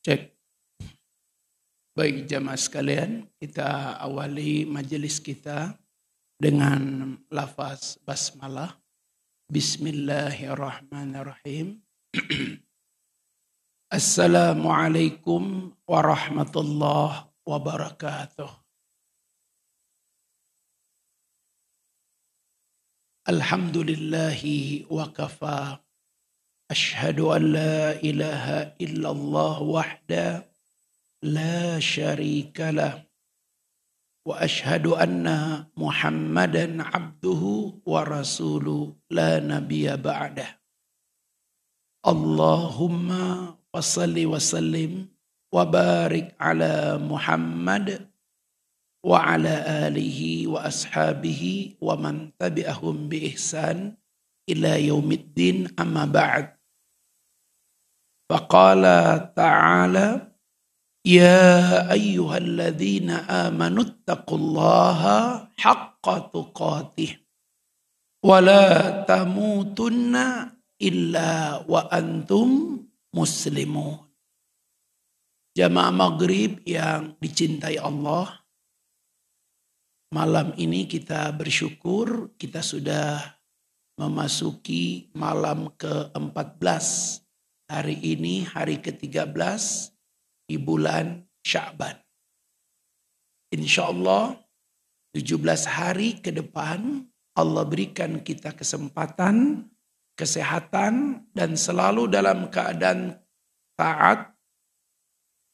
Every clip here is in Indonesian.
Cek. Baik jamaah sekalian, kita awali majelis kita dengan lafaz basmalah. Bismillahirrahmanirrahim. Assalamualaikum warahmatullahi wabarakatuh. Alhamdulillahi wa kafa. أشهد أن لا إله إلا الله وحده لا شريك له وأشهد أن محمدا عبده ورسوله لا نبي بعده اللهم وصل وسلم وبارك على محمد وعلى آله وأصحابه ومن تبعهم بإحسان إلى يوم الدين أما بعد فقال تعالى يا أيها الذين آمنوا اتقوا الله حق تقاته ولا تموتن إلا وأنتم مسلمون Jamaah maghrib yang dicintai Allah. Malam ini kita bersyukur kita sudah memasuki malam ke-14 Hari ini hari ke-13 di bulan Sya'ban. Insya Allah 17 hari ke depan Allah berikan kita kesempatan, kesehatan dan selalu dalam keadaan taat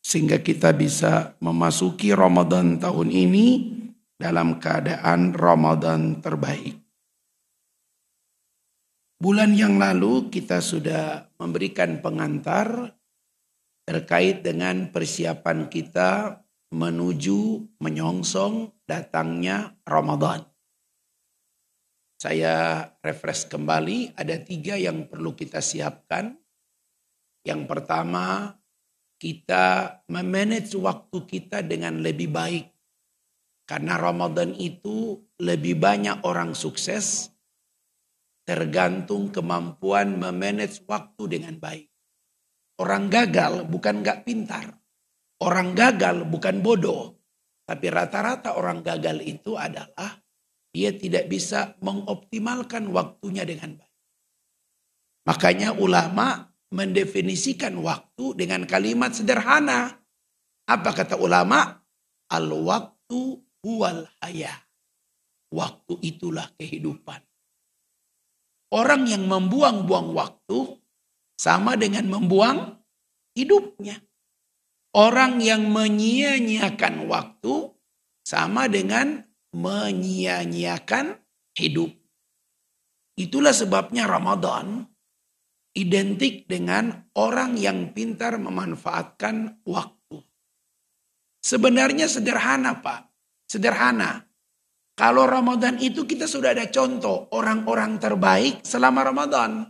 sehingga kita bisa memasuki Ramadan tahun ini dalam keadaan Ramadan terbaik. Bulan yang lalu kita sudah memberikan pengantar terkait dengan persiapan kita menuju menyongsong datangnya Ramadan. Saya refresh kembali, ada tiga yang perlu kita siapkan. Yang pertama, kita memanage waktu kita dengan lebih baik. Karena Ramadan itu lebih banyak orang sukses tergantung kemampuan memanage waktu dengan baik. Orang gagal bukan gak pintar. Orang gagal bukan bodoh. Tapi rata-rata orang gagal itu adalah dia tidak bisa mengoptimalkan waktunya dengan baik. Makanya ulama mendefinisikan waktu dengan kalimat sederhana. Apa kata ulama? Al-waktu huwal haya. Waktu itulah kehidupan. Orang yang membuang-buang waktu sama dengan membuang hidupnya. Orang yang menyia-nyiakan waktu sama dengan menyia-nyiakan hidup. Itulah sebabnya Ramadan identik dengan orang yang pintar memanfaatkan waktu. Sebenarnya sederhana Pak. Sederhana. Kalau Ramadan itu kita sudah ada contoh orang-orang terbaik selama Ramadan.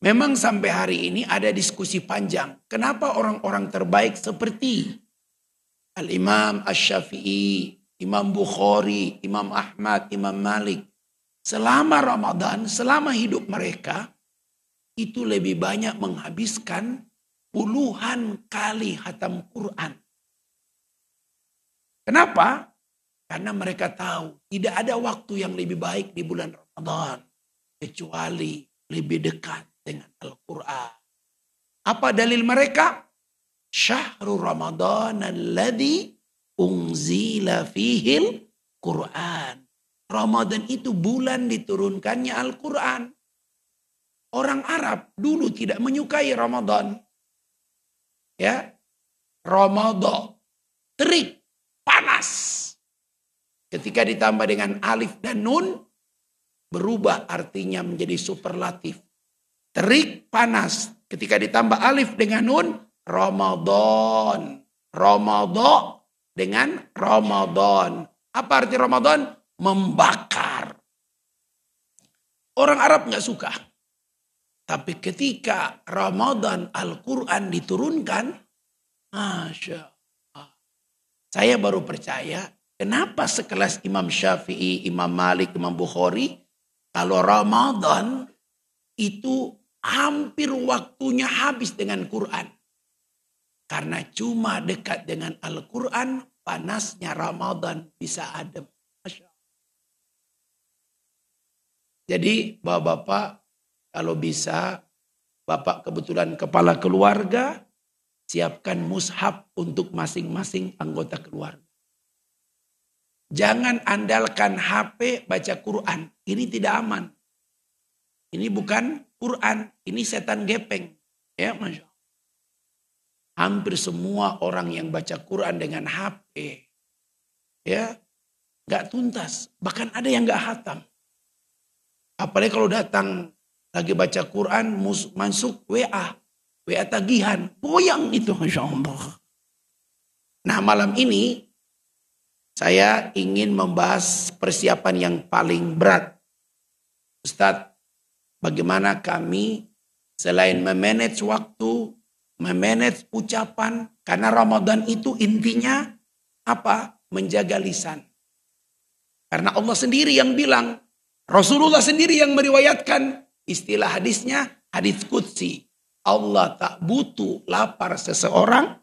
Memang sampai hari ini ada diskusi panjang. Kenapa orang-orang terbaik seperti Al-Imam Ash-Syafi'i, Imam Bukhari, Imam Ahmad, Imam Malik. Selama Ramadan, selama hidup mereka, itu lebih banyak menghabiskan puluhan kali hatam Quran. Kenapa? Karena mereka tahu tidak ada waktu yang lebih baik di bulan Ramadan. Kecuali lebih dekat dengan Al-Quran. Apa dalil mereka? Syahrul Ramadan alladhi unzila fihil Quran. Ramadan itu bulan diturunkannya Al-Quran. Orang Arab dulu tidak menyukai Ramadan. Ya. Ramadan. Terik. Panas Ketika ditambah dengan alif dan nun, berubah artinya menjadi superlatif. Terik panas. Ketika ditambah alif dengan nun, Ramadan. Ramadan dengan Ramadan. Apa arti Ramadan? Membakar. Orang Arab nggak suka. Tapi ketika Ramadan Al-Quran diturunkan, Masya Allah. Saya baru percaya Kenapa sekelas Imam Syafi'i, Imam Malik, Imam Bukhari, kalau Ramadan itu hampir waktunya habis dengan Quran. Karena cuma dekat dengan Al-Quran, panasnya Ramadan bisa adem. Jadi bapak-bapak kalau bisa bapak kebetulan kepala keluarga siapkan mushaf untuk masing-masing anggota keluarga. Jangan andalkan HP baca Quran. Ini tidak aman. Ini bukan Quran, ini setan gepeng. Ya, Masya Hampir semua orang yang baca Quran dengan HP, ya, nggak tuntas. Bahkan ada yang nggak hatam. Apalagi kalau datang lagi baca Quran masuk WA. WA tagihan. Boyang itu Masya Allah. Nah malam ini saya ingin membahas persiapan yang paling berat. Ustadz, bagaimana kami selain memanage waktu, memanage ucapan. Karena Ramadan itu intinya apa? Menjaga lisan. Karena Allah sendiri yang bilang, Rasulullah sendiri yang meriwayatkan istilah hadisnya hadis kutsi. Allah tak butuh lapar seseorang,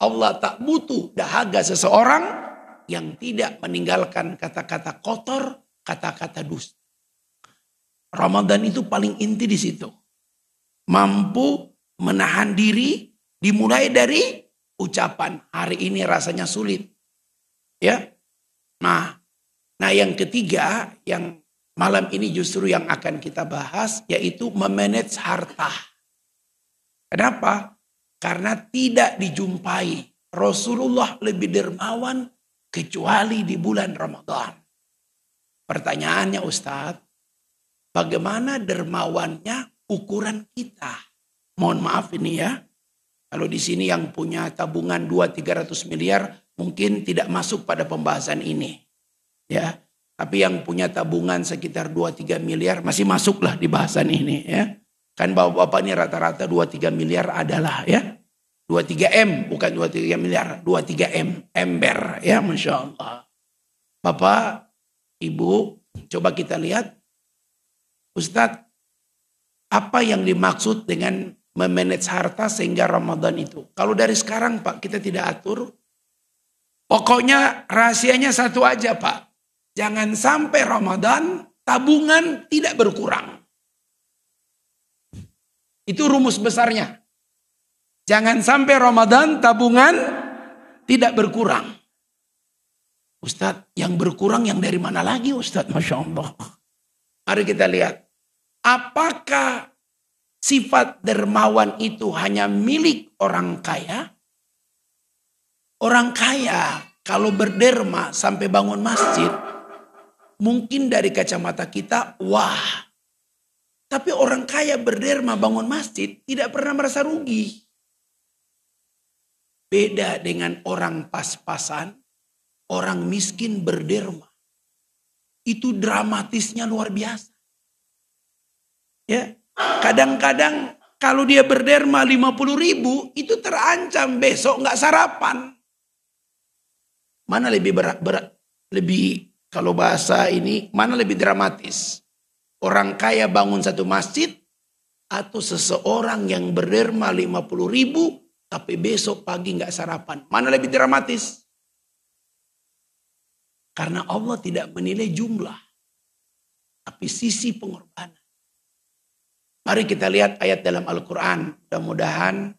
Allah tak butuh dahaga seseorang yang tidak meninggalkan kata-kata kotor, kata-kata dusta. Ramadan itu paling inti di situ. Mampu menahan diri dimulai dari ucapan. Hari ini rasanya sulit. Ya. Nah, nah yang ketiga yang Malam ini justru yang akan kita bahas yaitu memanage harta. Kenapa? Karena tidak dijumpai Rasulullah lebih dermawan kecuali di bulan Ramadan. Pertanyaannya Ustadz, bagaimana dermawannya ukuran kita? Mohon maaf ini ya. Kalau di sini yang punya tabungan 2-300 miliar mungkin tidak masuk pada pembahasan ini. Ya, tapi yang punya tabungan sekitar 2-3 miliar masih masuklah di bahasan ini ya. Kan bapak-bapak ini rata-rata 2-3 miliar adalah ya. 2-3 M bukan 2-3 miliar. 2-3 M. Ember ya Masya Allah. Bapak, Ibu coba kita lihat. Ustadz apa yang dimaksud dengan memanage harta sehingga Ramadan itu. Kalau dari sekarang Pak kita tidak atur. Pokoknya rahasianya satu aja Pak. Jangan sampai Ramadan tabungan tidak berkurang. Itu rumus besarnya. Jangan sampai Ramadan tabungan tidak berkurang. Ustadz, yang berkurang yang dari mana lagi Ustadz? Masya Allah. Mari kita lihat. Apakah sifat dermawan itu hanya milik orang kaya? Orang kaya kalau berderma sampai bangun masjid, Mungkin dari kacamata kita, wah. Tapi orang kaya berderma bangun masjid tidak pernah merasa rugi. Beda dengan orang pas-pasan, orang miskin berderma. Itu dramatisnya luar biasa. Ya, kadang-kadang kalau dia berderma 50 ribu, itu terancam besok nggak sarapan. Mana lebih berat, berat lebih kalau bahasa ini mana lebih dramatis? Orang kaya bangun satu masjid atau seseorang yang berderma 50 ribu tapi besok pagi nggak sarapan. Mana lebih dramatis? Karena Allah tidak menilai jumlah. Tapi sisi pengorbanan. Mari kita lihat ayat dalam Al-Quran. Mudah-mudahan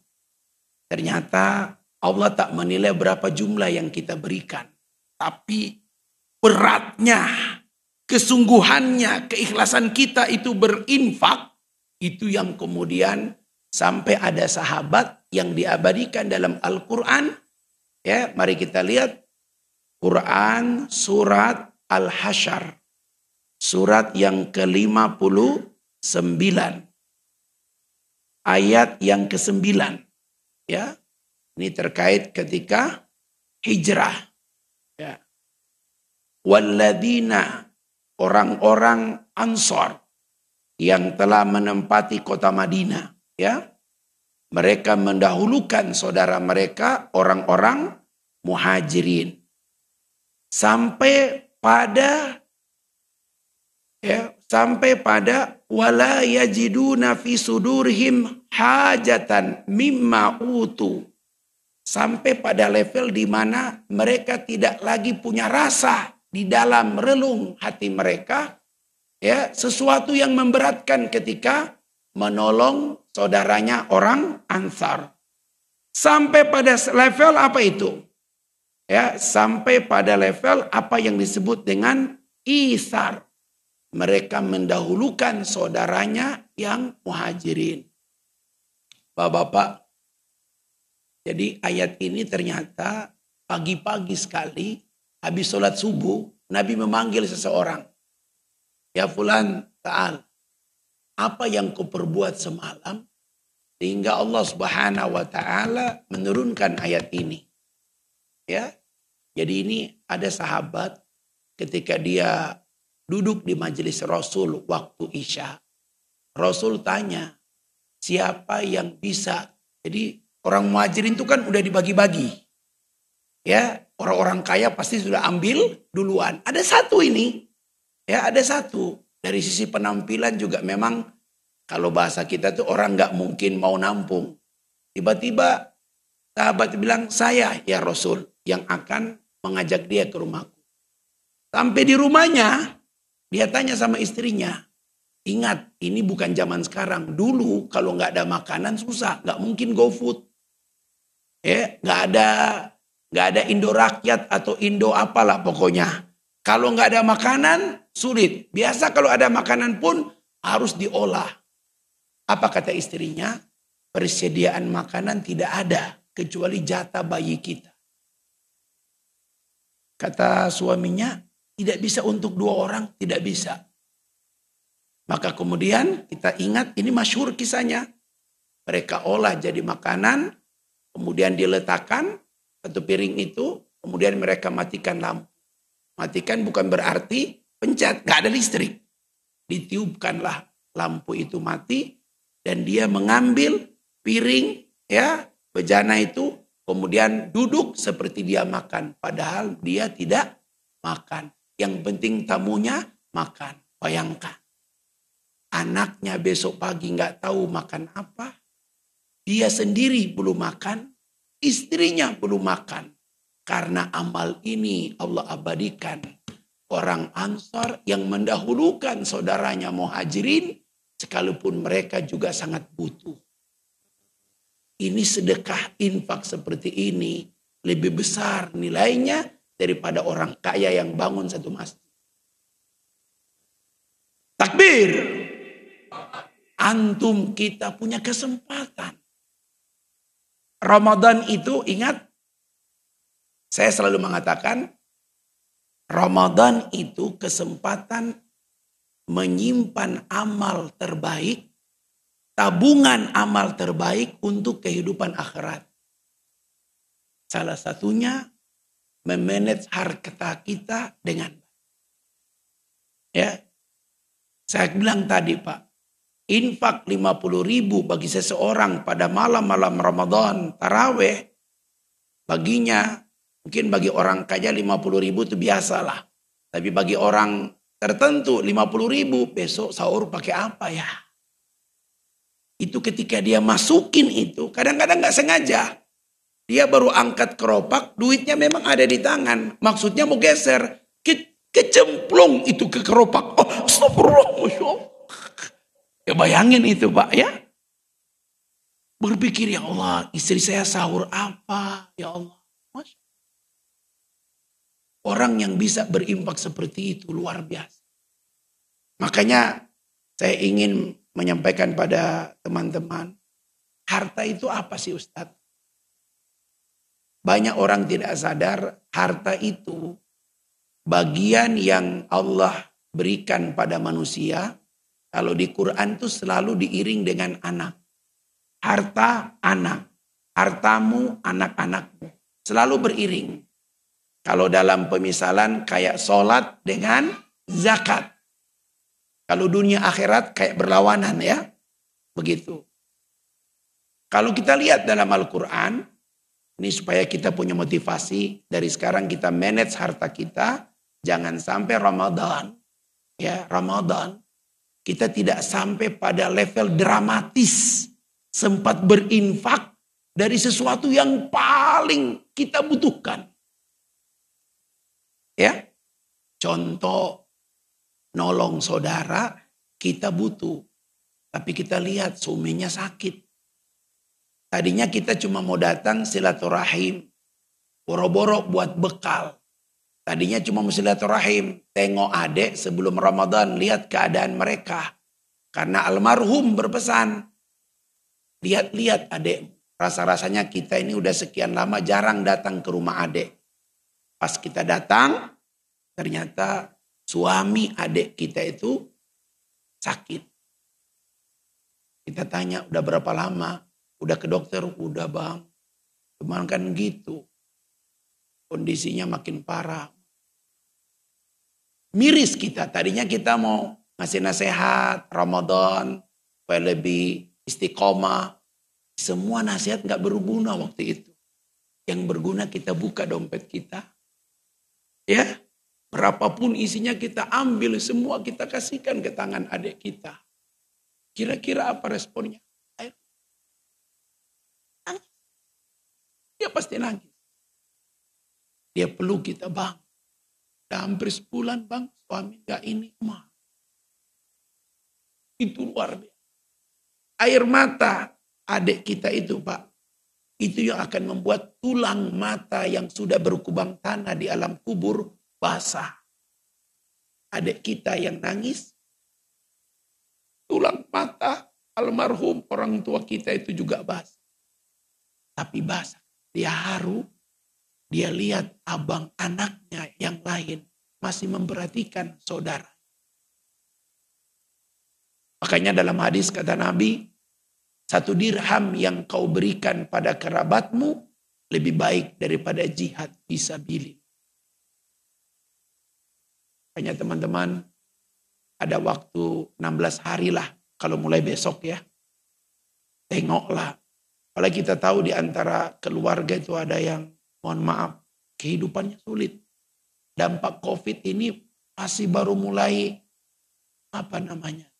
ternyata Allah tak menilai berapa jumlah yang kita berikan. Tapi beratnya, kesungguhannya, keikhlasan kita itu berinfak, itu yang kemudian sampai ada sahabat yang diabadikan dalam Al-Quran. Ya, mari kita lihat Quran surat Al-Hasyr. Surat yang ke-59. Ayat yang ke-9. Ya. Ini terkait ketika hijrah. Walladina orang-orang Ansor yang telah menempati kota Madinah ya. Mereka mendahulukan saudara mereka orang-orang muhajirin. Sampai pada ya sampai pada wala yajiduna fi sudurhim hajatan mimma utu. Sampai pada level di mana mereka tidak lagi punya rasa di dalam relung hati mereka ya sesuatu yang memberatkan ketika menolong saudaranya orang Ansar. Sampai pada level apa itu? Ya, sampai pada level apa yang disebut dengan isar. Mereka mendahulukan saudaranya yang muhajirin. Bapak-bapak, jadi ayat ini ternyata pagi-pagi sekali habis sholat subuh Nabi memanggil seseorang. Ya fulan ta'al. Apa yang kau perbuat semalam sehingga Allah Subhanahu wa taala menurunkan ayat ini. Ya. Jadi ini ada sahabat ketika dia duduk di majelis Rasul waktu Isya. Rasul tanya, siapa yang bisa? Jadi orang muhajirin itu kan udah dibagi-bagi. Ya, orang-orang kaya pasti sudah ambil duluan. Ada satu ini. Ya, ada satu. Dari sisi penampilan juga memang kalau bahasa kita tuh orang nggak mungkin mau nampung. Tiba-tiba sahabat bilang, saya ya Rasul yang akan mengajak dia ke rumahku. Sampai di rumahnya, dia tanya sama istrinya, ingat ini bukan zaman sekarang. Dulu kalau nggak ada makanan susah, nggak mungkin go food. Ya, nggak ada nggak ada Indo rakyat atau Indo apalah pokoknya. Kalau nggak ada makanan sulit. Biasa kalau ada makanan pun harus diolah. Apa kata istrinya? Persediaan makanan tidak ada kecuali jatah bayi kita. Kata suaminya, tidak bisa untuk dua orang, tidak bisa. Maka kemudian kita ingat ini masyhur kisahnya. Mereka olah jadi makanan, kemudian diletakkan satu piring itu, kemudian mereka matikan lampu. Matikan bukan berarti pencet, gak ada listrik. Ditiupkanlah lampu itu mati dan dia mengambil piring ya bejana itu kemudian duduk seperti dia makan padahal dia tidak makan yang penting tamunya makan. Bayangkan. Anaknya besok pagi nggak tahu makan apa. Dia sendiri belum makan. Istrinya belum makan. Karena amal ini Allah abadikan. Orang ansar yang mendahulukan saudaranya muhajirin. Sekalipun mereka juga sangat butuh. Ini sedekah infak seperti ini. Lebih besar nilainya daripada orang kaya yang bangun satu masjid. Takbir. Antum kita punya kesempatan. Ramadan itu ingat saya selalu mengatakan Ramadan itu kesempatan menyimpan amal terbaik, tabungan amal terbaik untuk kehidupan akhirat. Salah satunya memanage harta kita dengan ya saya bilang tadi Pak infak 50 ribu bagi seseorang pada malam-malam Ramadan taraweh baginya mungkin bagi orang kaya 50 ribu itu biasalah tapi bagi orang tertentu 50 ribu besok sahur pakai apa ya itu ketika dia masukin itu kadang-kadang nggak sengaja dia baru angkat keropak, duitnya memang ada di tangan. Maksudnya mau geser. Ke, kecemplung itu ke keropak. Oh, astagfirullah. Ya bayangin itu Pak ya. Berpikir ya Allah, istri saya sahur apa? Ya Allah. Orang yang bisa berimpak seperti itu luar biasa. Makanya saya ingin menyampaikan pada teman-teman. Harta itu apa sih Ustadz? Banyak orang tidak sadar harta itu bagian yang Allah berikan pada manusia. Kalau di Quran itu selalu diiring dengan anak. Harta anak. Hartamu anak-anakmu. Selalu beriring. Kalau dalam pemisalan kayak sholat dengan zakat. Kalau dunia akhirat kayak berlawanan ya. Begitu. Kalau kita lihat dalam Al-Quran, ini supaya kita punya motivasi dari sekarang kita manage harta kita. Jangan sampai Ramadan. Ya, Ramadan. Kita tidak sampai pada level dramatis. Sempat berinfak dari sesuatu yang paling kita butuhkan. Ya. Contoh nolong saudara kita butuh. Tapi kita lihat suaminya sakit. Tadinya kita cuma mau datang silaturahim. Boro-boro buat bekal. Tadinya cuma mau silaturahim. Tengok adik sebelum Ramadan. Lihat keadaan mereka. Karena almarhum berpesan. Lihat-lihat adik. Rasa-rasanya kita ini udah sekian lama jarang datang ke rumah adik. Pas kita datang, ternyata suami adik kita itu sakit. Kita tanya, udah berapa lama? Udah ke dokter? Udah bang. Cuman kan gitu. Kondisinya makin parah. Miris kita. Tadinya kita mau ngasih nasihat Ramadan. Supaya lebih istiqomah. Semua nasihat nggak berguna waktu itu. Yang berguna kita buka dompet kita. Ya, berapapun isinya kita ambil semua kita kasihkan ke tangan adik kita. Kira-kira apa responnya? Air. Dia pasti nangis. Dia perlu kita bang. Udah hampir sebulan bang, suami gak ini mah. Itu luar biasa. Air mata adik kita itu pak. Itu yang akan membuat tulang mata yang sudah berkubang tanah di alam kubur basah. Adik kita yang nangis, tulang mata almarhum orang tua kita itu juga basah. Tapi basah. Dia haru. Dia lihat abang anaknya yang lain masih memperhatikan saudara. Makanya dalam hadis kata Nabi, satu dirham yang kau berikan pada kerabatmu lebih baik daripada jihad bisa bilih. Hanya teman-teman ada waktu 16 hari lah kalau mulai besok ya. Tengoklah. Apalagi kita tahu di antara keluarga itu ada yang mohon maaf kehidupannya sulit. Dampak COVID ini masih baru mulai apa namanya.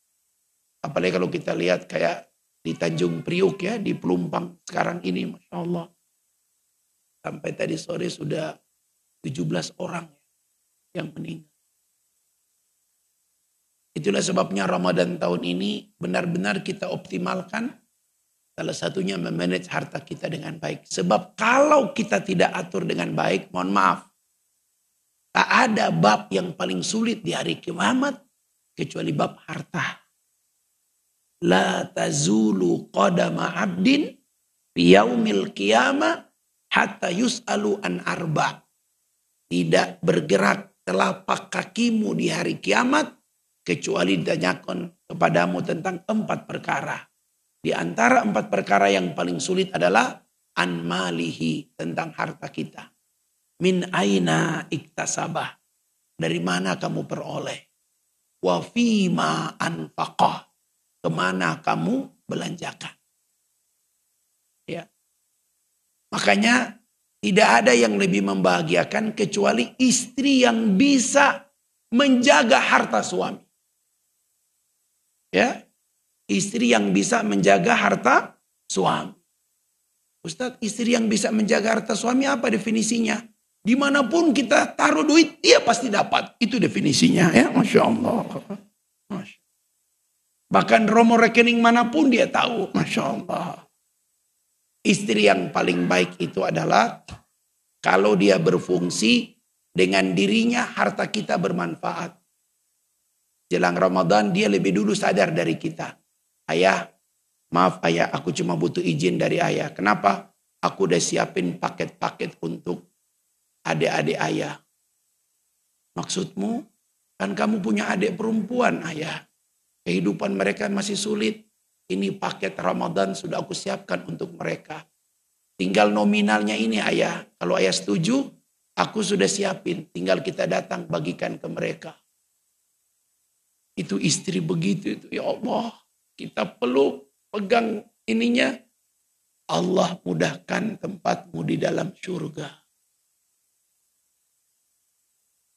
Apalagi kalau kita lihat kayak di Tanjung Priuk ya, di Pelumpang sekarang ini Masya Allah. Sampai tadi sore sudah 17 orang yang meninggal. Itulah sebabnya Ramadan tahun ini benar-benar kita optimalkan. Salah satunya memanage harta kita dengan baik. Sebab kalau kita tidak atur dengan baik, mohon maaf. Tak ada bab yang paling sulit di hari kiamat kecuali bab harta. La tazulu qadama abdin yaumil qiyamah hatta yus'alu an arba. Tidak bergerak telapak kakimu di hari kiamat kecuali ditanyakan kepadamu tentang empat perkara. Di antara empat perkara yang paling sulit adalah anmalihi tentang harta kita. Min aina iktasabah. Dari mana kamu peroleh? Wa fima anfaqah. Ke mana kamu belanjakan? Ya. Makanya tidak ada yang lebih membahagiakan kecuali istri yang bisa menjaga harta suami. Ya, istri yang bisa menjaga harta suami. Ustadz, istri yang bisa menjaga harta suami apa definisinya? Di mana pun kita taruh duit, dia pasti dapat. Itu definisinya ya, Masya Allah. Masya. Bahkan romo rekening mana pun dia tahu, Masya Allah. Istri yang paling baik itu adalah kalau dia berfungsi dengan dirinya harta kita bermanfaat. Jelang Ramadan dia lebih dulu sadar dari kita. Ayah, maaf ayah, aku cuma butuh izin dari ayah. Kenapa? Aku udah siapin paket-paket untuk adik-adik ayah. Maksudmu? Kan kamu punya adik perempuan ayah. Kehidupan mereka masih sulit. Ini paket Ramadan sudah aku siapkan untuk mereka. Tinggal nominalnya ini ayah. Kalau ayah setuju, aku sudah siapin. Tinggal kita datang bagikan ke mereka. Itu istri begitu itu. Ya Allah, kita perlu pegang ininya. Allah mudahkan tempatmu di dalam surga.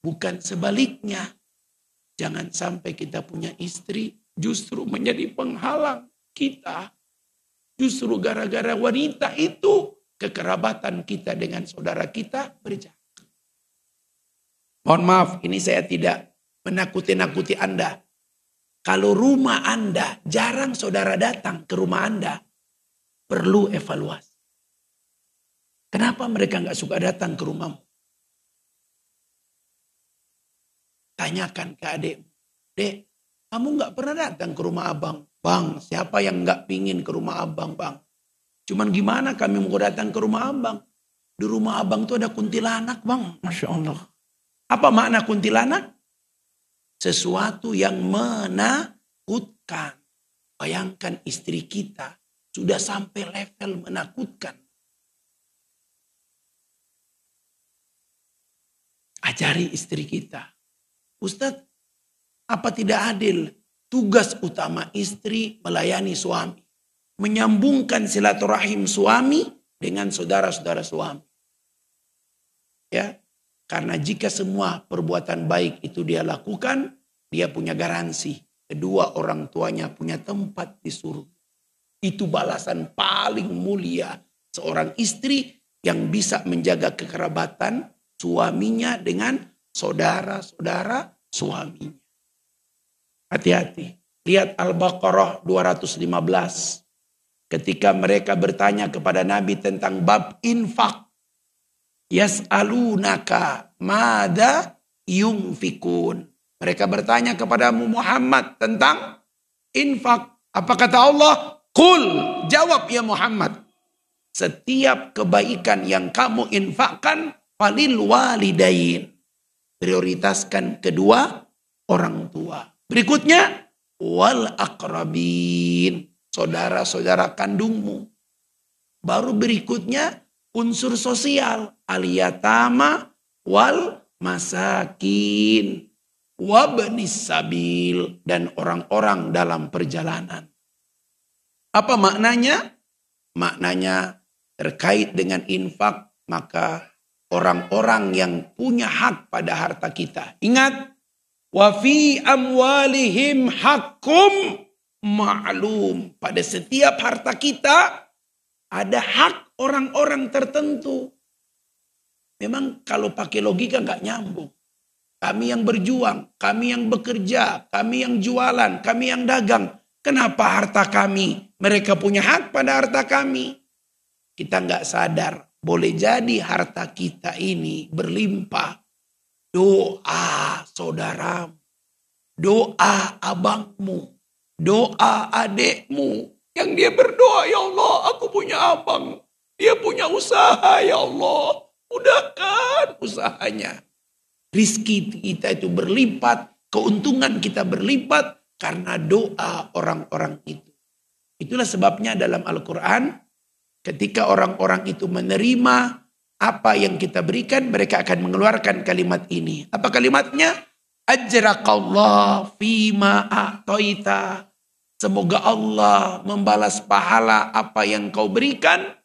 Bukan sebaliknya. Jangan sampai kita punya istri justru menjadi penghalang kita. Justru gara-gara wanita itu kekerabatan kita dengan saudara kita berjarak. Mohon maaf, ini saya tidak menakuti-nakuti Anda. Kalau rumah Anda jarang saudara datang ke rumah Anda, perlu evaluasi. Kenapa mereka nggak suka datang ke rumahmu? Tanyakan ke adik, Dek, kamu nggak pernah datang ke rumah abang. Bang, siapa yang nggak pingin ke rumah abang, bang? Cuman gimana kami mau datang ke rumah abang? Di rumah abang tuh ada kuntilanak, bang. Masya Allah. Apa makna kuntilanak? sesuatu yang menakutkan. Bayangkan istri kita sudah sampai level menakutkan. Ajari istri kita. Ustadz, apa tidak adil? Tugas utama istri melayani suami. Menyambungkan silaturahim suami dengan saudara-saudara suami. Ya, karena jika semua perbuatan baik itu dia lakukan, dia punya garansi. Kedua orang tuanya punya tempat di surga. Itu balasan paling mulia seorang istri yang bisa menjaga kekerabatan suaminya dengan saudara-saudara suaminya. Hati-hati. Lihat Al-Baqarah 215. Ketika mereka bertanya kepada Nabi tentang bab infak. Yas'alunaka mada yungfikun. Mereka bertanya kepada Muhammad tentang infak. Apa kata Allah? Kul, jawab ya Muhammad. Setiap kebaikan yang kamu infakkan, falil walidain. Prioritaskan kedua orang tua. Berikutnya, wal akrabin. Saudara-saudara kandungmu. Baru berikutnya, unsur sosial aliyatama wal masakin wabnis sabil dan orang-orang dalam perjalanan. Apa maknanya? Maknanya terkait dengan infak maka orang-orang yang punya hak pada harta kita. Ingat, wa fi amwalihim hakum ma'lum. Pada setiap harta kita ada hak orang-orang tertentu. Memang kalau pakai logika nggak nyambung. Kami yang berjuang, kami yang bekerja, kami yang jualan, kami yang dagang. Kenapa harta kami? Mereka punya hak pada harta kami. Kita nggak sadar. Boleh jadi harta kita ini berlimpah. Doa saudaramu. Doa abangmu. Doa adekmu. Yang dia berdoa, ya Allah aku punya abang. Dia punya usaha ya Allah. Mudahkan usahanya. Rizki kita itu berlipat, keuntungan kita berlipat karena doa orang-orang itu. Itulah sebabnya dalam Al-Quran, ketika orang-orang itu menerima apa yang kita berikan, mereka akan mengeluarkan kalimat ini. Apa kalimatnya? Ajrakallah fima a'toita. Semoga Allah membalas pahala apa yang kau berikan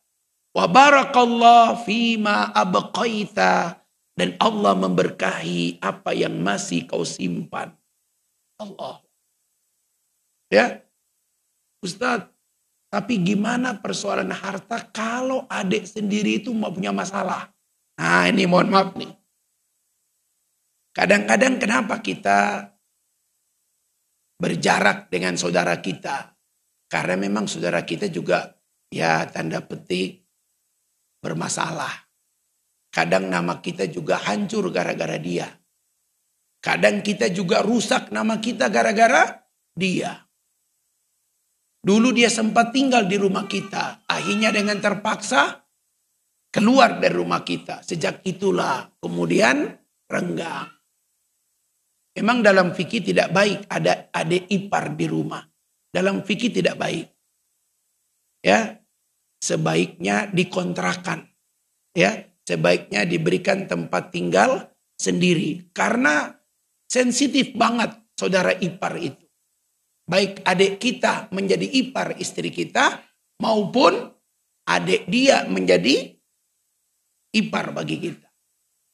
Wa barakallah fima abqaita. Dan Allah memberkahi apa yang masih kau simpan. Allah. Ya. Ustaz, tapi gimana persoalan harta kalau adik sendiri itu mau punya masalah? Nah ini mohon maaf nih. Kadang-kadang kenapa kita berjarak dengan saudara kita? Karena memang saudara kita juga ya tanda petik bermasalah. Kadang nama kita juga hancur gara-gara dia. Kadang kita juga rusak nama kita gara-gara dia. Dulu dia sempat tinggal di rumah kita. Akhirnya dengan terpaksa keluar dari rumah kita. Sejak itulah kemudian renggang. Memang dalam fikih tidak baik ada adik ipar di rumah. Dalam fikih tidak baik. Ya, sebaiknya dikontrakan. Ya, sebaiknya diberikan tempat tinggal sendiri karena sensitif banget saudara ipar itu. Baik adik kita menjadi ipar istri kita maupun adik dia menjadi ipar bagi kita.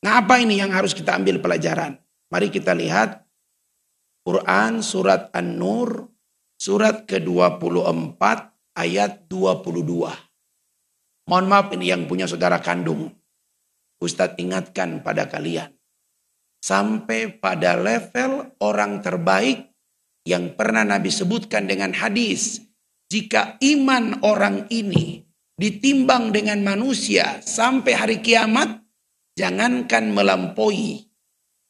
Nah, apa ini yang harus kita ambil pelajaran? Mari kita lihat Quran surat An-Nur surat ke-24 ayat 22. Mohon maaf ini yang punya saudara kandung. Ustadz ingatkan pada kalian. Sampai pada level orang terbaik yang pernah Nabi sebutkan dengan hadis. Jika iman orang ini ditimbang dengan manusia sampai hari kiamat. Jangankan melampaui.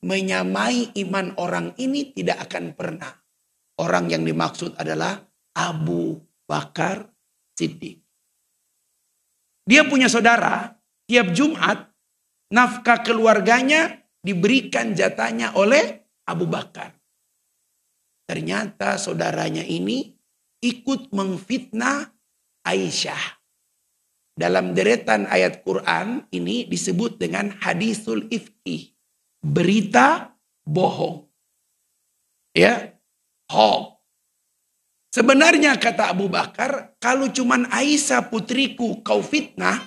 Menyamai iman orang ini tidak akan pernah. Orang yang dimaksud adalah Abu Bakar Siddiq. Dia punya saudara, tiap Jumat nafkah keluarganya diberikan jatahnya oleh Abu Bakar. Ternyata saudaranya ini ikut memfitnah Aisyah. Dalam deretan ayat Quran ini disebut dengan hadisul ifki. Berita bohong. Ya, hoax. Sebenarnya kata Abu Bakar, kalau cuman Aisyah putriku kau fitnah,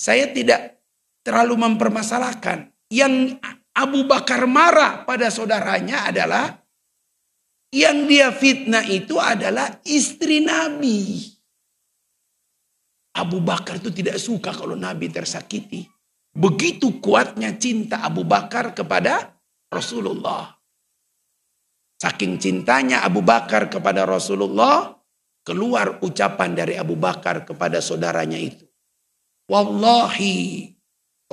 saya tidak terlalu mempermasalahkan. Yang Abu Bakar marah pada saudaranya adalah yang dia fitnah itu adalah istri Nabi. Abu Bakar itu tidak suka kalau Nabi tersakiti. Begitu kuatnya cinta Abu Bakar kepada Rasulullah. Saking cintanya Abu Bakar kepada Rasulullah, keluar ucapan dari Abu Bakar kepada saudaranya itu. Wallahi,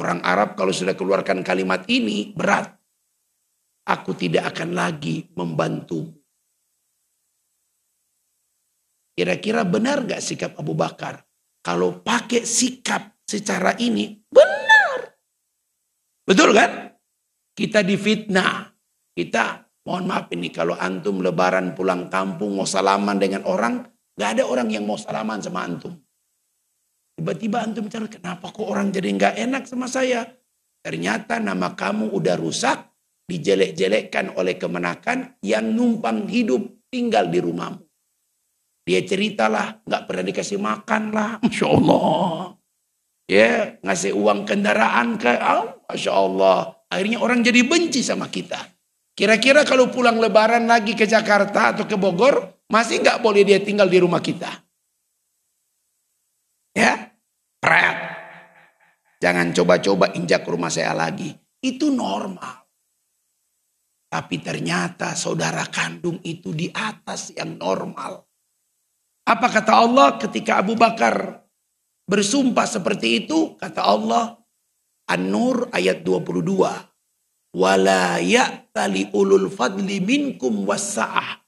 orang Arab kalau sudah keluarkan kalimat ini berat. Aku tidak akan lagi membantu. Kira-kira benar gak sikap Abu Bakar? Kalau pakai sikap secara ini, benar. Betul kan? Kita difitnah. Kita Mohon maaf ini kalau antum lebaran pulang kampung mau salaman dengan orang, gak ada orang yang mau salaman sama antum. Tiba-tiba antum bicara, kenapa kok orang jadi gak enak sama saya? Ternyata nama kamu udah rusak, dijelek-jelekkan oleh kemenakan yang numpang hidup tinggal di rumahmu. Dia ceritalah, nggak pernah dikasih makan lah, masya Allah. Ya, ngasih uang kendaraan ke, oh, masya Allah. Akhirnya orang jadi benci sama kita. Kira-kira kalau pulang lebaran lagi ke Jakarta atau ke Bogor, masih nggak boleh dia tinggal di rumah kita? Ya, pret. Jangan coba-coba injak rumah saya lagi. Itu normal. Tapi ternyata saudara kandung itu di atas yang normal. Apa kata Allah ketika Abu Bakar bersumpah seperti itu? Kata Allah, An-Nur ayat 22 wala ya'tali ulul fadli minkum wasa'ah.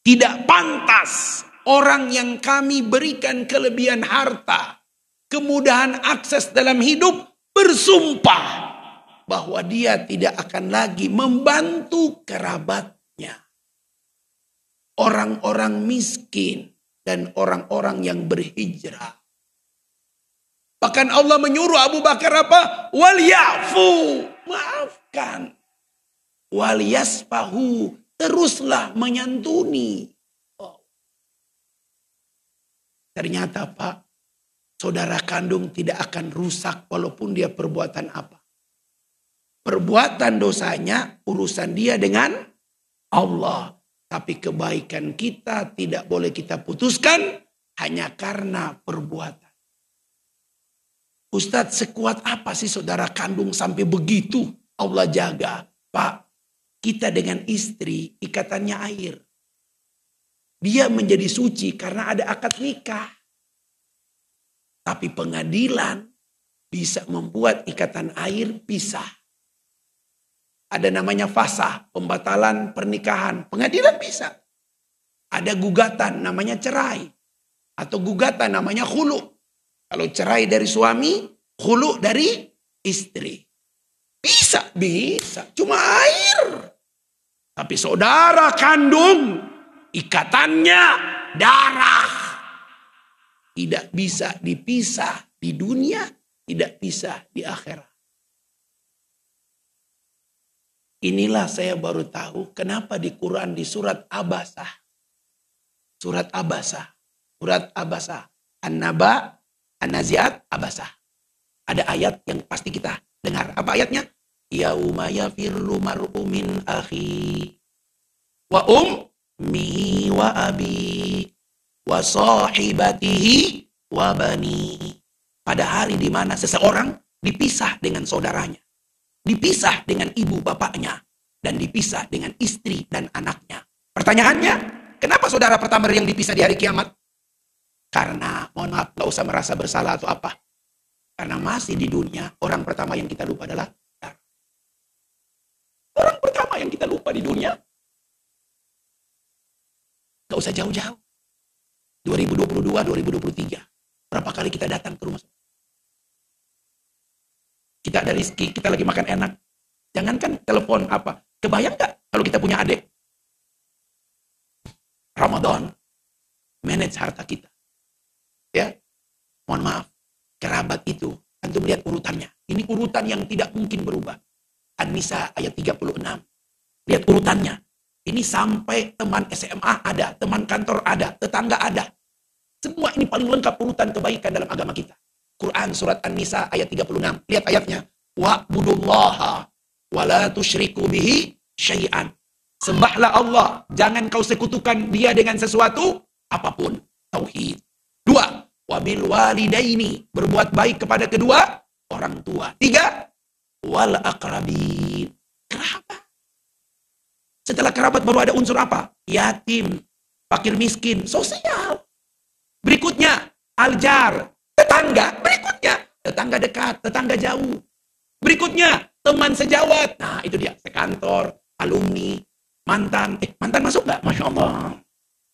Tidak pantas orang yang kami berikan kelebihan harta, kemudahan akses dalam hidup bersumpah bahwa dia tidak akan lagi membantu kerabatnya. Orang-orang miskin dan orang-orang yang berhijrah. Bahkan Allah menyuruh Abu Bakar apa? Wal ya'fu. Maafkan. Wal yaspahu. Teruslah menyantuni. Oh. Ternyata Pak, saudara kandung tidak akan rusak walaupun dia perbuatan apa. Perbuatan dosanya urusan dia dengan Allah. Tapi kebaikan kita tidak boleh kita putuskan hanya karena perbuatan. Ustadz sekuat apa sih saudara kandung sampai begitu Allah jaga. Pak, kita dengan istri ikatannya air. Dia menjadi suci karena ada akad nikah. Tapi pengadilan bisa membuat ikatan air pisah. Ada namanya fasa, pembatalan pernikahan. Pengadilan bisa. Ada gugatan namanya cerai. Atau gugatan namanya khulu. Kalau cerai dari suami, hulu dari istri. Bisa, bisa. Cuma air. Tapi saudara kandung, ikatannya darah. Tidak bisa dipisah di dunia, tidak bisa di akhirat. Inilah saya baru tahu kenapa di Quran di surat Abasa. Surat Abasa. Surat Abasa. An-Naba An-Naziat Abasa. Ada ayat yang pasti kita dengar. Apa ayatnya? Yauma yafirru mar'u min akhi wa ummi wa abi wa sahibatihi wabani. Pada hari di mana seseorang dipisah dengan saudaranya. Dipisah dengan ibu bapaknya. Dan dipisah dengan istri dan anaknya. Pertanyaannya, kenapa saudara pertama yang dipisah di hari kiamat? Karena, mohon maaf, gak usah merasa bersalah atau apa. Karena masih di dunia, orang pertama yang kita lupa adalah Orang pertama yang kita lupa di dunia. Gak usah jauh-jauh. 2022, 2023. Berapa kali kita datang ke rumah kita ada rizki, kita lagi makan enak. Jangankan telepon apa. Kebayang gak kalau kita punya adik? Ramadan. Manage harta kita. Ya. Mohon maaf. Kerabat itu. Antum lihat urutannya. Ini urutan yang tidak mungkin berubah. An-Nisa ayat 36. Lihat urutannya. Ini sampai teman SMA ada, teman kantor ada, tetangga ada. Semua ini paling lengkap urutan kebaikan dalam agama kita. Quran surat An-Nisa ayat 36. Lihat ayatnya. Wa'budullaha wa la tusyriku bihi syai'an. Sembahlah Allah, jangan kau sekutukan dia dengan sesuatu apa pun. Tauhid. Dua, wabil walidaini, berbuat baik kepada kedua orang tua. Tiga, wal akrabin. Kerabat. Setelah kerabat baru ada unsur apa? Yatim, fakir miskin, sosial. Berikutnya, aljar, Tetangga berikutnya, tetangga dekat, tetangga jauh. Berikutnya, teman sejawat. Nah, itu dia, sekantor, alumni, mantan. Eh, mantan masuk nggak? Masya Allah.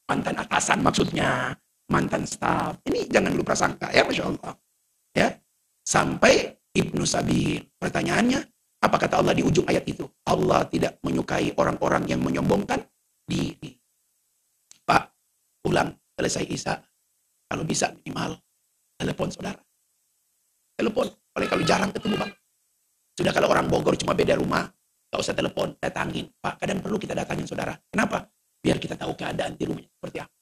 Mantan atasan maksudnya. Mantan staff. Ini jangan lupa sangka ya, Masya Allah. Ya, sampai Ibnu Sabir. Pertanyaannya, apa kata Allah di ujung ayat itu? Allah tidak menyukai orang-orang yang menyombongkan diri. Pak, ulang selesai Isa. Kalau bisa minimal Telepon saudara. Telepon. Oleh kalau jarang ketemu bang. Sudah kalau orang Bogor cuma beda rumah. Gak usah telepon. Datangin. Pak kadang perlu kita datangin saudara. Kenapa? Biar kita tahu keadaan di rumahnya seperti apa.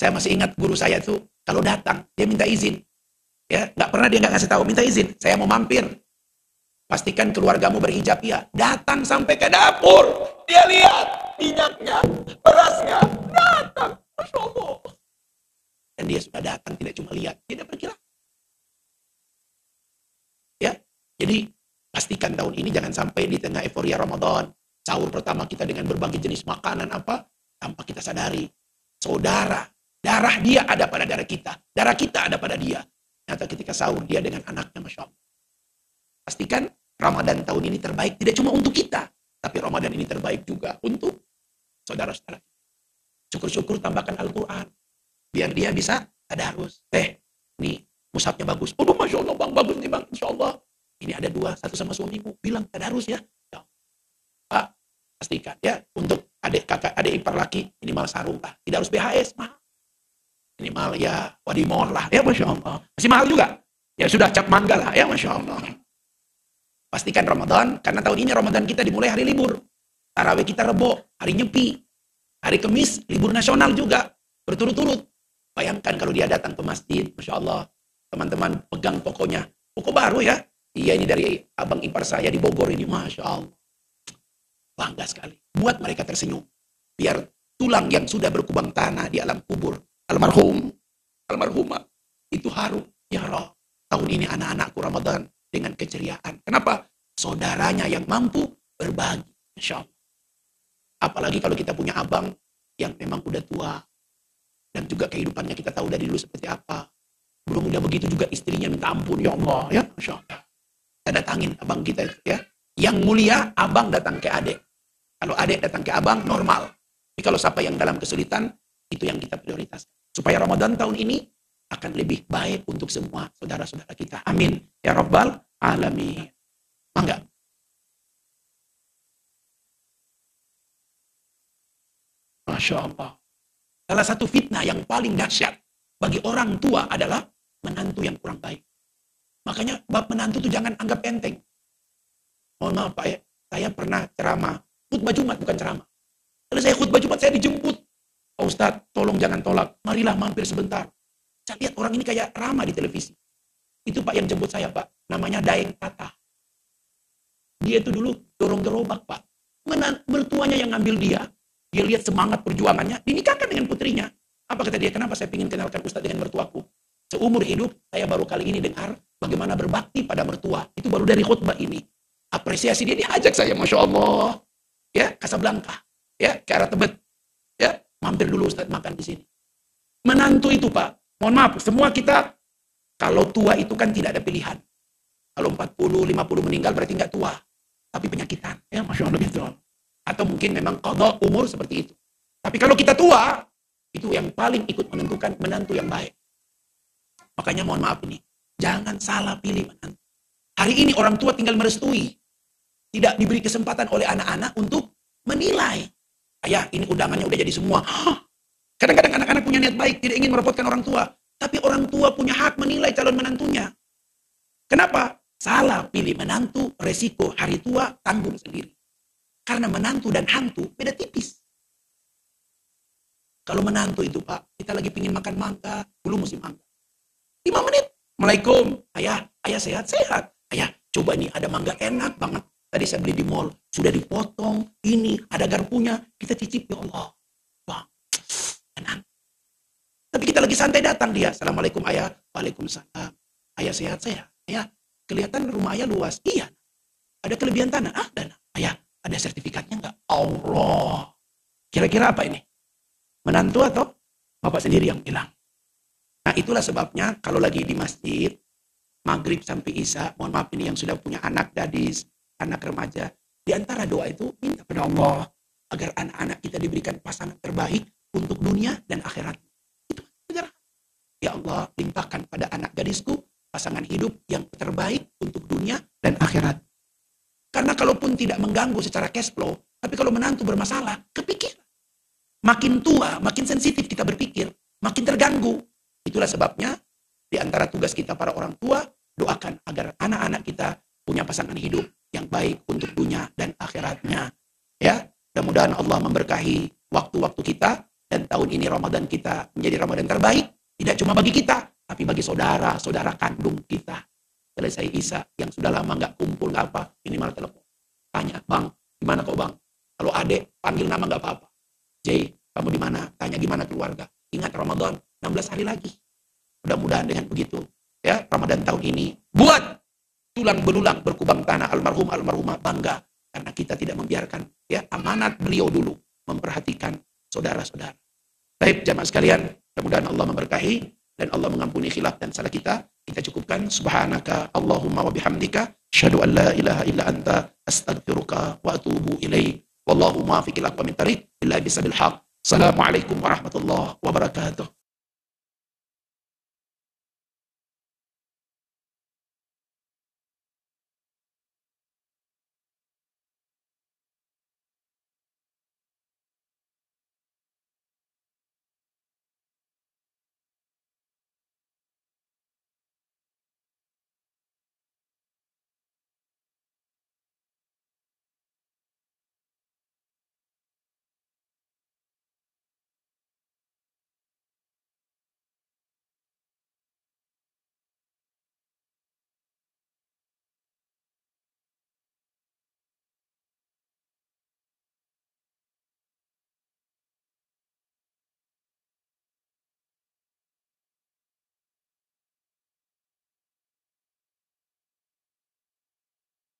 Saya masih ingat guru saya itu kalau datang dia minta izin. Ya, nggak pernah dia nggak ngasih tahu minta izin. Saya mau mampir. Pastikan keluargamu berhijab ya. Datang sampai ke dapur. Dia lihat minyaknya, berasnya. Datang. Masya Allah. Dan dia sudah datang, tidak cuma lihat, dia dapat kira. Ya, jadi pastikan tahun ini jangan sampai di tengah euforia Ramadan, sahur pertama kita dengan berbagai jenis makanan apa, tanpa kita sadari. Saudara, darah dia ada pada darah kita, darah kita ada pada dia. Ternyata ketika sahur dia dengan anaknya, Masya Allah. Pastikan Ramadan tahun ini terbaik, tidak cuma untuk kita, tapi Ramadan ini terbaik juga untuk saudara-saudara. Syukur-syukur tambahkan Al-Quran. Biar dia bisa tadarus. Eh, nih musabnya bagus. Oh, Masya Allah bang, bagus nih bang. Insya Allah. Ini ada dua, satu sama suamimu. Bilang tadarus ya. ya. Pak, pastikan ya. Untuk adik kakak, adik ipar laki, minimal sarung lah. Tidak harus BHS, mahal. Minimal ya wadimor lah. Ya Masya Allah. Masih mahal juga. Ya sudah cap mangga lah. Ya Masya Allah. Pastikan Ramadan, karena tahun ini Ramadan kita dimulai hari libur. Tarawih kita rebo, hari nyepi. Hari Kemis, libur nasional juga. Berturut-turut. Bayangkan kalau dia datang ke masjid, Masya Allah. Teman-teman pegang pokoknya. Pokok baru ya. Iya ini dari abang ipar saya di Bogor ini. Masya Allah. Bangga sekali. Buat mereka tersenyum. Biar tulang yang sudah berkubang tanah di alam kubur. Almarhum. Almarhumah. Itu harum. Ya Allah. Tahun ini anak-anakku Ramadan dengan keceriaan. Kenapa? Saudaranya yang mampu berbagi. Masya Allah. Apalagi kalau kita punya abang yang memang udah tua, dan juga kehidupannya kita tahu dari dulu seperti apa. Belum udah begitu juga istrinya minta ampun, ya Allah, ya Masya Allah. Kita datangin abang kita itu ya. Yang mulia, abang datang ke adik. Kalau adik datang ke abang, normal. Tapi kalau siapa yang dalam kesulitan, itu yang kita prioritas. Supaya Ramadan tahun ini akan lebih baik untuk semua saudara-saudara kita. Amin. Ya Rabbal Alamin. Mangga. Masya Allah. Salah satu fitnah yang paling dahsyat bagi orang tua adalah menantu yang kurang baik. Makanya bab menantu itu jangan anggap enteng. Mohon maaf Pak ya, saya pernah ceramah. Khutbah Jumat bukan ceramah. Kalau saya khutbah Jumat saya dijemput. Pak Ustadz, tolong jangan tolak. Marilah mampir sebentar. Saya lihat orang ini kayak ramah di televisi. Itu Pak yang jemput saya Pak. Namanya Daeng Tata. Dia itu dulu dorong gerobak Pak. Mertuanya yang ngambil dia. Dia lihat semangat perjuangannya, dinikahkan dengan putrinya. Apa kata dia? Kenapa saya ingin kenalkan Ustadz dengan mertuaku? Seumur hidup, saya baru kali ini dengar bagaimana berbakti pada mertua. Itu baru dari khutbah ini. Apresiasi dia diajak saya, Masya Allah. Ya, Casablanca. Ya, ke arah Tebet. Ya, mampir dulu Ustadz makan di sini. Menantu itu Pak, mohon maaf, semua kita kalau tua itu kan tidak ada pilihan. Kalau 40, 50 meninggal berarti nggak tua. Tapi penyakitan. Ya, Masya Allah gitu. Atau mungkin memang kodok umur seperti itu. Tapi kalau kita tua, itu yang paling ikut menentukan menantu yang baik. Makanya mohon maaf ini, jangan salah pilih menantu. Hari ini orang tua tinggal merestui. Tidak diberi kesempatan oleh anak-anak untuk menilai. Ayah, ini undangannya udah jadi semua. Kadang-kadang anak-anak punya niat baik, tidak ingin merepotkan orang tua. Tapi orang tua punya hak menilai calon menantunya. Kenapa? Salah pilih menantu, resiko hari tua tanggung sendiri. Karena menantu dan hantu beda tipis. Kalau menantu itu Pak, kita lagi pingin makan mangga, belum musim mangga. Lima menit, Assalamualaikum, ayah, ayah sehat-sehat. Ayah, coba nih ada mangga enak banget. Tadi saya beli di mall, sudah dipotong, ini ada garpunya, kita cicip ya Allah. Bang, enak. Tapi kita lagi santai datang dia. Assalamualaikum ayah, waalaikumsalam. Ayah sehat-sehat. Ayah, kelihatan rumah ayah luas. Iya. Ada kelebihan tanah? Ah, dana. Ayah, ada sertifikatnya enggak? Allah. Kira-kira apa ini? Menantu atau bapak sendiri yang bilang? Nah itulah sebabnya kalau lagi di masjid, maghrib sampai isya, mohon maaf ini yang sudah punya anak gadis, anak remaja, di antara doa itu minta kepada Allah agar anak-anak kita diberikan pasangan terbaik untuk dunia dan akhirat. Itu sejarah. Ya Allah, limpahkan pada anak gadisku pasangan hidup yang terbaik untuk dunia dan akhirat. Karena kalaupun tidak mengganggu secara cash flow, tapi kalau menantu bermasalah, kepikir. Makin tua, makin sensitif kita berpikir, makin terganggu. Itulah sebabnya di antara tugas kita para orang tua, doakan agar anak-anak kita punya pasangan hidup yang baik untuk dunia dan akhiratnya. Ya, mudah-mudahan Allah memberkahi waktu-waktu kita dan tahun ini Ramadan kita menjadi Ramadan terbaik tidak cuma bagi kita, tapi bagi saudara, saudara kandung kita. Selesai Isa yang sudah lama nggak kumpul nggak apa, minimal telepon. Tanya, bang, gimana kau bang? Kalau adek panggil nama nggak apa-apa. J, kamu di mana? Tanya gimana keluarga. Ingat Ramadan, 16 hari lagi. Mudah-mudahan dengan begitu. Ya, Ramadan tahun ini buat tulang belulang berkubang tanah almarhum almarhumah bangga karena kita tidak membiarkan ya amanat beliau dulu memperhatikan saudara-saudara. Baik jamaah sekalian, mudah-mudahan Allah memberkahi dan Allah mengampuni khilaf dan salah kita. Kita cukupkan subhanaka Allahumma wa bihamdika syahadu an la ilaha illa anta astaghfiruka wa atubu ilaik. Wallahu muwaffiq ila aqwamit thariq illa bisabil haq. Assalamualaikum warahmatullahi wabarakatuh.